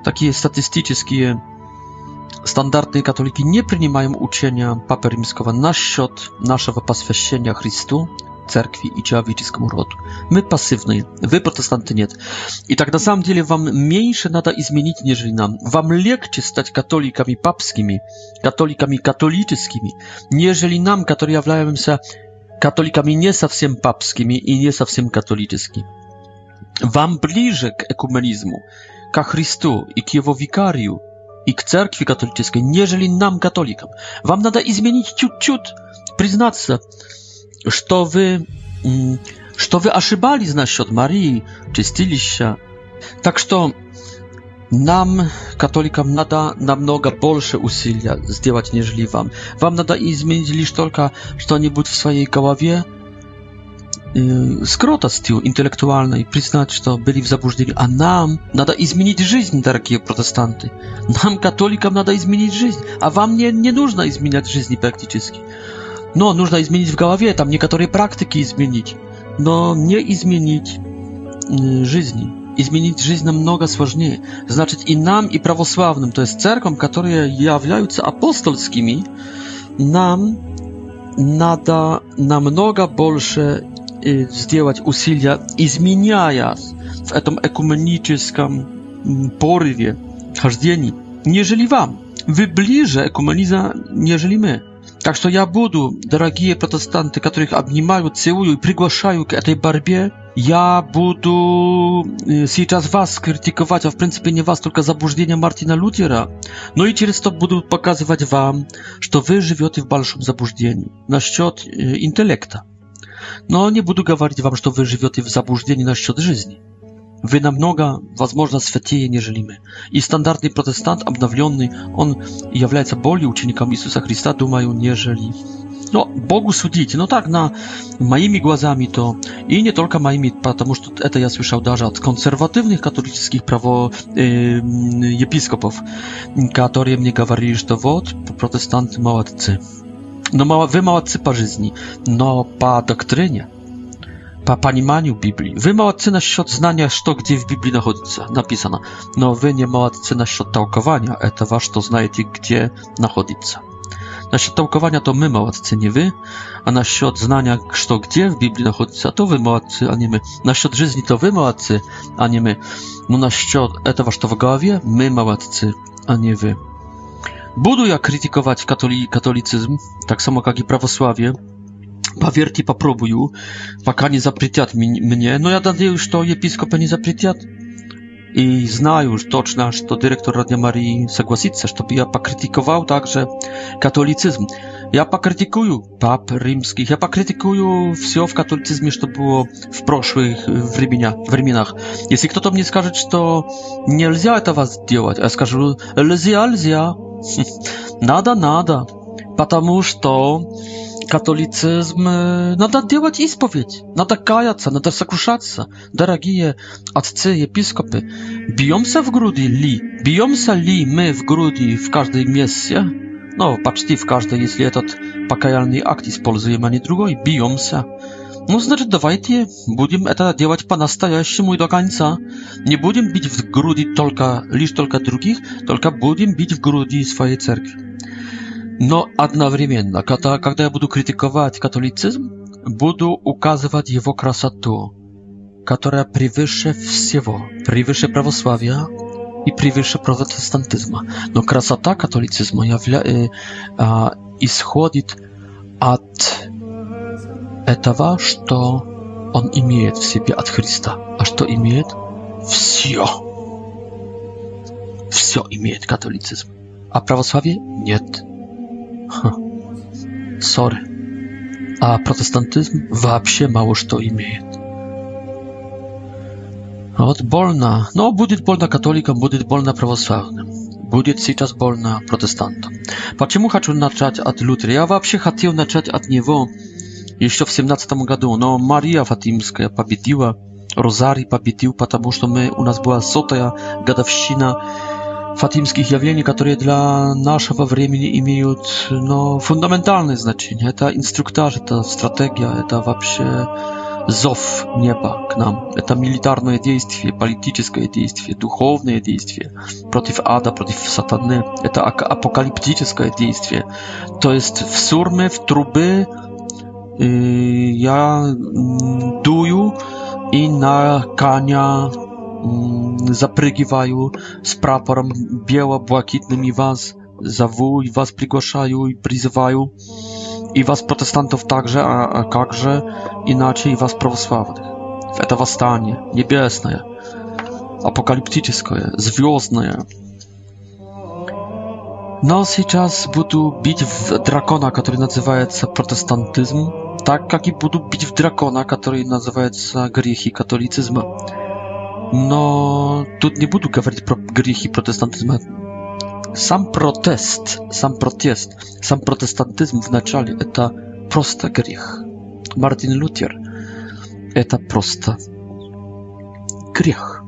A: takie statystyczne standardne katoliki nie przyjmują uczenia papy rzymskiego na счёт naszego poświęcenia Chrystu cerkwi i człowieczeskiemu rodu. My pasywni, wy protestanty nie. I tak na samym dzieli wam mniejsze nada i zmienić niż nam. Wam lekcie stać katolikami papskimi, katolikami katolickimi, jeżeli nam, którzy jawlają się katolikami nie papskimi i nie katolickimi wam bliżej k ekumenizmu, k Chrystu i kiewo wikariu i k cerkwi katolickiej, nieżeli nam, katolikom. Wam nada i zmienić ciut-ciut, przyznać się, że wy, mm, że wy aszybali z nas od Marii, czystili się. Tak, że nam, katolikom, nada na mnoga bolsze usilia zdziałać, nieżeli wam. Wam nada i zmienić lisz tylko, że to nie w swojej kołowie, скротостью интеллектуальной признать, что были в заблуждении. А нам надо изменить жизнь, дорогие протестанты. Нам, католикам, надо изменить жизнь. А вам не, не нужно изменять жизни практически. Но нужно изменить в голове, там некоторые практики изменить. Но не изменить жизни. Изменить жизнь намного сложнее. Значит, и нам, и православным, то есть церквам, которые являются апостольскими, нам надо намного больше сделать усилия, изменяясь в этом экуменическом порыве хождений, нежели вам. Вы ближе экуменизма, нежели мы. Так что я буду, дорогие протестанты, которых обнимаю, целую и приглашаю к этой борьбе, я буду сейчас вас критиковать, а в принципе не вас, только заблуждение Мартина Лютера, но и через то буду показывать вам, что вы живете в большом заблуждении насчет интеллекта. Но не буду говорить вам, что вы живете в заблуждении насчет жизни. Вы намного, возможно, святее, нежели мы. И стандартный протестант, обновленный, он является более учеником Иисуса Христа, думаю, нежели... Но Богу судить, но так, на моими глазами то, и не только моими, потому что это я слышал даже от консервативных католических право э, епископов, которые мне говорили, что вот, протестанты молодцы. No wy maładcy parzyzni, no pa doktrynie, pa panimaniu Biblii, wy maładcy насчет znania, что где в Библии находится, napisano, no wy nie maładcy насчет tałkowania, это e wasz to znajecie, gdzie находится. Насчет tałkowania to my maładcy, nie wy, a насчет znania, что где w Biblii находится, to wy maładcy, a nie my. Насчет жизни to wy maładcy, a nie my. No насчет этого, что в голове, my maładcy, a nie wy. Buduja krytykować katoli katolicyzm, tak samo jak i prawosławie. Поверьте, попробую, пока не запретят мне. Но я надеюсь, что епископа не запретят. И знаю точно, что директор Радио Марии согласится, чтобы я покритиковал также католицизм. Я покритикую пап римских, я покритикую все в католицизме, что было в прошлых времена, временах. Если кто-то мне скажет, что нельзя этого сделать, я скажу, нельзя, нельзя, Nada, nada. Потому что католицизм... Надо делать исповедь, надо каяться, надо сокрушаться. Дорогие отцы, епископы, бьемся в груди ли? Бьемся ли мы в груди в каждой месте? Ну, почти в каждой, если этот покаяльный акт используем, а не другой. Бьемся. Но значит, давайте будем это делать по-настоящему и до конца. Не будем бить в груди только, лишь только других, только будем бить в груди своей церкви. Но одновременно, когда, когда я буду критиковать католицизм, буду указывать его красоту, которая превыше всего, превыше православия, и превыше протестантизма. Но красота католицизма явля... э, э, исходит от этого, что он имеет в себе от Христа. А что имеет? Все. Все имеет католицизм. А православие? Нет. Хм. Sorry. А протестантизм вообще мало что имеет. Вот больно. Но будет больно католикам, будет больно православным. Будет сейчас больно протестантам. Почему хочу начать от Лютера? Я вообще хотел начать от него, jeszcze w 17 roku, no Maria Fatimska pobiedziła, Rozari pobiedził, ponieważ to my u nas była sotaja gadawszina fatimskich jawieni, które dla naszego времени imieją no fundamentalne znaczenie. Ta instruktaż, ta strategia, ta w ogóle zow nieba k nam. To militarne działanie, polityczne działanie, duchowne działanie przeciw ada, przeciw satany. To apokaliptyczne działanie. To jest w surmy, w truby, Y, ja mm, duju i na kania mm, zaprygiwają z praporem biało-błakitnym i was zawu i was przygłaszają i przyzywają i was protestantów także, a, a jakże inaczej i was prawosławnych. W to wstanie niebiesne, apokaliptyczne, zwiozdne. No, teraz będę bić w drakona, który nazywa się protestantyzmem так как и буду бить в дракона, который называется грехи католицизма. Но тут не буду говорить про грехи протестантизма. Сам протест, сам протест, сам протестантизм вначале это просто грех. Мартин Лютер это просто грех.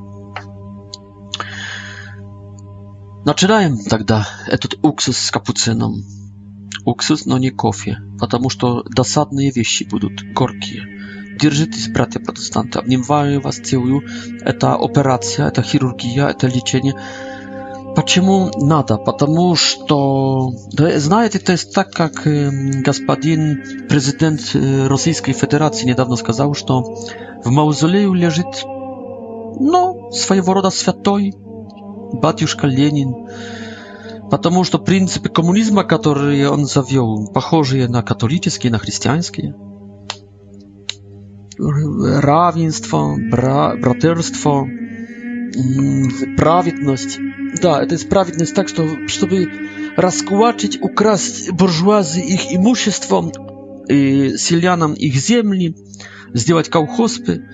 A: Начинаем тогда этот уксус с капуцином уксус, но не кофе, потому что досадные вещи будут горькие. Держитесь, братья-протестанты, обнимаю вас, целую. Это операция, это хирургия, это лечение. Почему надо? Потому что, знаете, то есть так, как господин президент Российской Федерации недавно сказал, что в мавзолею лежит, ну, своего рода святой батюшка Ленин, Потому что принципы коммунизма, которые он завел, похожие на католические, на христианские. Равенство, бра братерство, праведность. Да, это праведность так, что чтобы раскулачить, украсть буржуазы их имуществом, селянам их земли, сделать колхозы.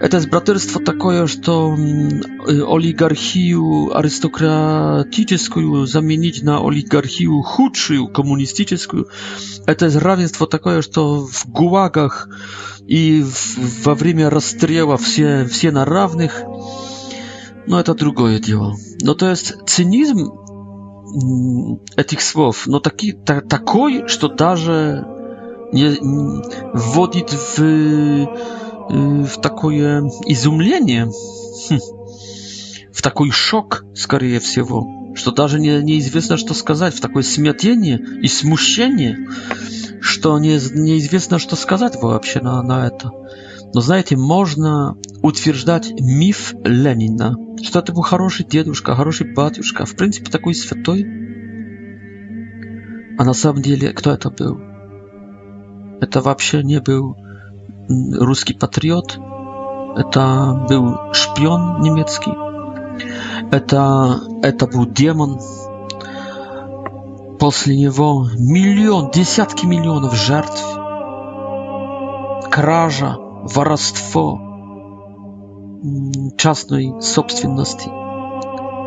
A: Это братерство такое, что олигархию аристократическую заменить на олигархию худшую, коммунистическую. Это равенство такое, что в гуагах и в, во время расстрела все, все на равных. Но это другое дело. Но то есть цинизм этих слов, но таки, та, такой, что даже nie, wodzi w, y, w takie izumlenie, hm. w taki szok, скорее всего, że nawet nie, nie jest co сказać, w takie smiatienie i smuszenie, że nie, nie jest co сказać вообще na, na to. No, знаете, można utwierdzać mif Lenina, że to był хороший dziaduszka, хороший батюшка, w принципе, taki święty. A na samym деле, kto to był? Это вообще не был русский патриот, это был шпион немецкий, это, это был демон. После него миллион, десятки миллионов жертв. Кража, воровство частной собственности.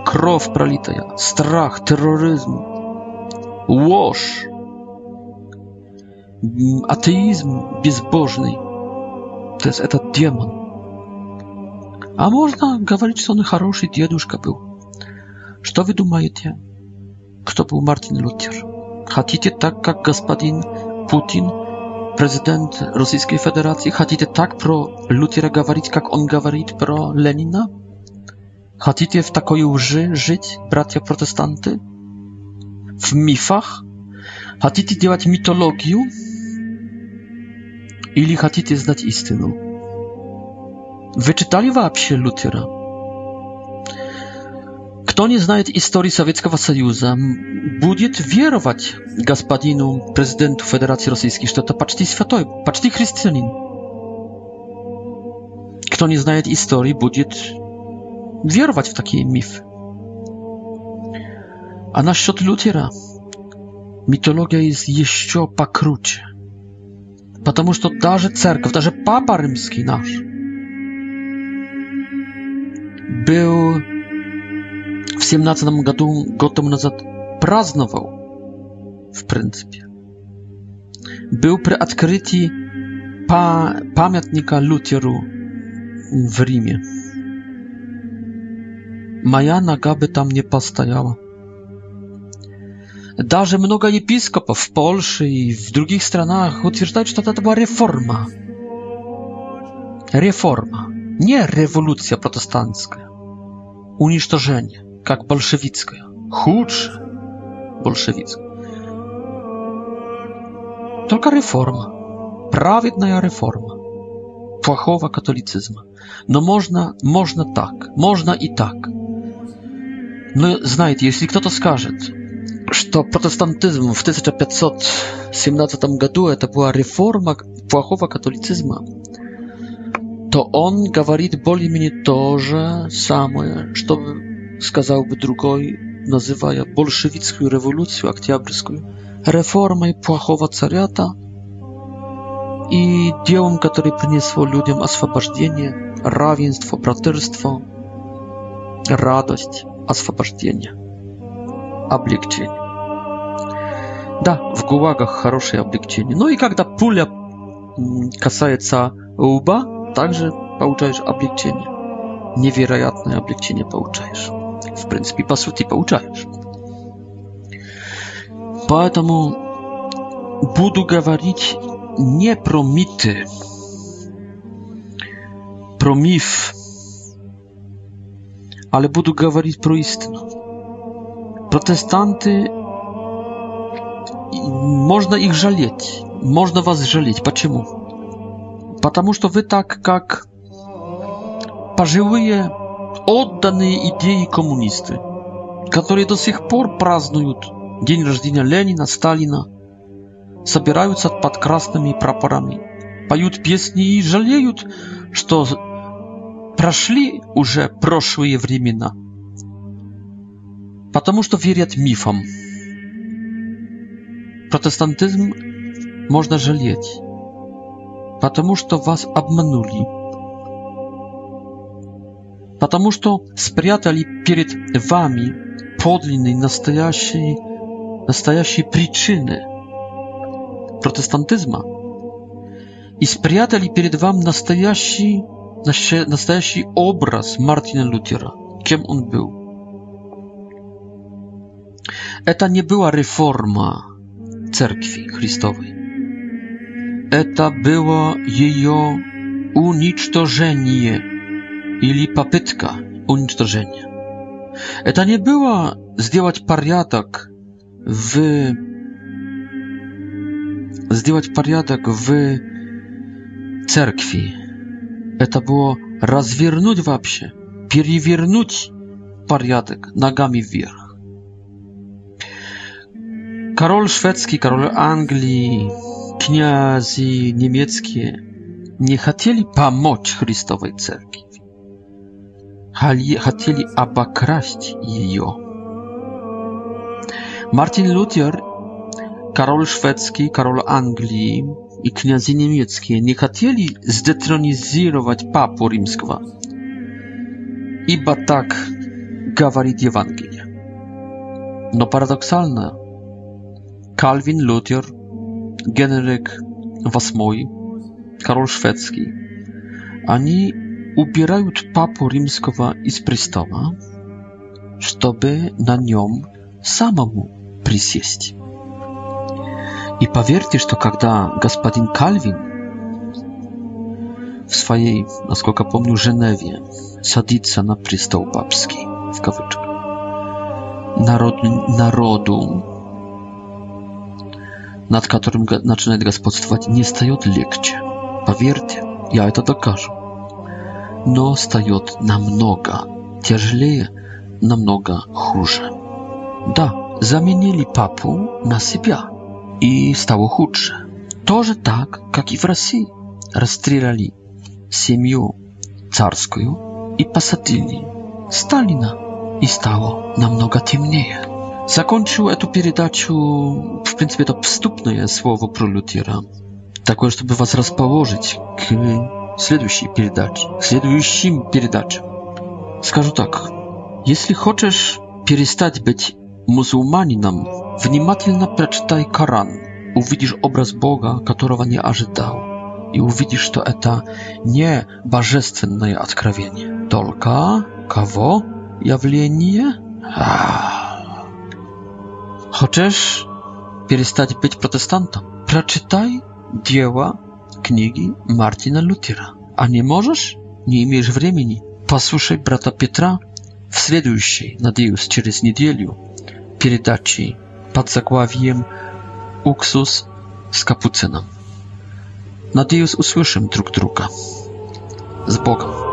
A: Кровь пролитая, страх, терроризм, ложь. Атеизм безбожный. То есть это демон. А можно говорить, что он хороший дедушка был. Что вы думаете? Кто был Мартин Лютер? Хотите так, как господин Путин, президент Российской Федерации? Хотите так про Лютера говорить, как он говорит про Ленина? Хотите в такой лжи жить, братья протестанты? В мифах? Хотите делать митологию? или хотите знать истину. Вы читали вообще Лютера? Кто не знает истории Советского Союза, будет веровать господину президенту Федерации Российской, что это почти святой, почти христианин. Кто не знает истории, будет веровать в такие мифы. А насчет Лютера, mitologia jest jeszcze покруче потому что даже церковь, даже Папа Римский наш был в 17 году, год тому назад, праздновал, в принципе. Был при открытии памятника Лютеру в Риме. Моя нога бы там не постояла. Даже много епископов в Польше и в других странах утверждают, что это была реформа. Реформа. Не революция протестантская. Уничтожение, как большевистское. Худше большевистское. Только реформа. Праведная реформа. Плохого католицизма. Но можно, можно так. Можно и так. Но знаете, если кто-то скажет, что протестантизм в 1517 году это была реформа плохого католицизма, то он говорит более-менее то же самое, что сказал бы другой, называя большевистскую революцию октябрьскую реформой плохого царята и делом, которое принесло людям освобождение, равенство, братерство, радость, освобождение облегчение. Да, в ГУЛАГах хорошее облегчение. Ну и когда пуля касается лба, также получаешь облегчение. Невероятное облегчение получаешь. В принципе, по сути, получаешь. Поэтому буду говорить не про миты, про миф, ale budu говорить про истину. Протестанты, можно их жалеть, можно вас жалеть. Почему? Потому что вы так, как пожилые, отданные идеи коммунисты, которые до сих пор празднуют день рождения Ленина, Сталина, собираются под красными прапорами, поют песни и жалеют, что прошли уже прошлые времена – потому что верят мифам. Протестантизм можно жалеть, потому что вас обманули, потому что спрятали перед вами подлинные, настоящие, настоящие причины протестантизма и спрятали перед вами настоящий, настоящий образ Мартина Лютера, кем он был. Eta nie była reforma cerkwi Chrystowej. Eta była jej unicztożenie, ili papytka unicztożenia. Eta nie była zdjęłać pariatak w zdjęłać pariatak w cerkwi. Eta było rozwiernąć wapsie, pierwiernąć pariatek nogami w wierch. Karol szwedzki, Karol Anglii, kniazi niemieckie nie chcieli pomóc Chrystowej Cerkwi, chcieli обокрасть ее. Martin Luther, Karol szwedzki, Karol Anglii i kniazy niemieckie nie chcieli zdetronizować papu rzymskiego, iba tak говорит Ewangelia. No paradoksalne, Calvin Luther, Generyk VIII, Karol Szwedzki. Oni ubierają papu rzymskiego i z sprystowa, żeby na nią samemu przysieść. I powierzcie, że to, kiedy gospodin Calvin w swojej, na naсколько pamiętam, Genewie sadica na przystał papski, w kawyczkach, narodu, над которым начинает господствовать не встает легче. Поверьте, я это докажу. Но встает намного тяжелее, намного хуже. Да, заменили папу на себя, и стало худше. Тоже так, как и в России. Расстреляли семью царскую и посадили Сталина, и стало намного темнее. Закончу эту передачу, в принципе, это вступное слово про Лютера. Такое, чтобы вас расположить к следующей передаче, к следующим передачам. Скажу так. Если хочешь перестать быть мусульманином, внимательно прочитай Коран. Увидишь образ Бога, которого не ожидал. И увидишь, что это не божественное откровение, только кого? Явление? Ах chociaż przestać być protestantem. Przeczytaj dzieła, książki Martina Lutera. A nie możesz? Nie masz времени. Posłuchaj brata Piotra w следующей, nadzieję, через неделю, передачи pod zagławiem Uksus z kapucynem. Nadzieję, usłyszymy drug druga. Z Bogiem.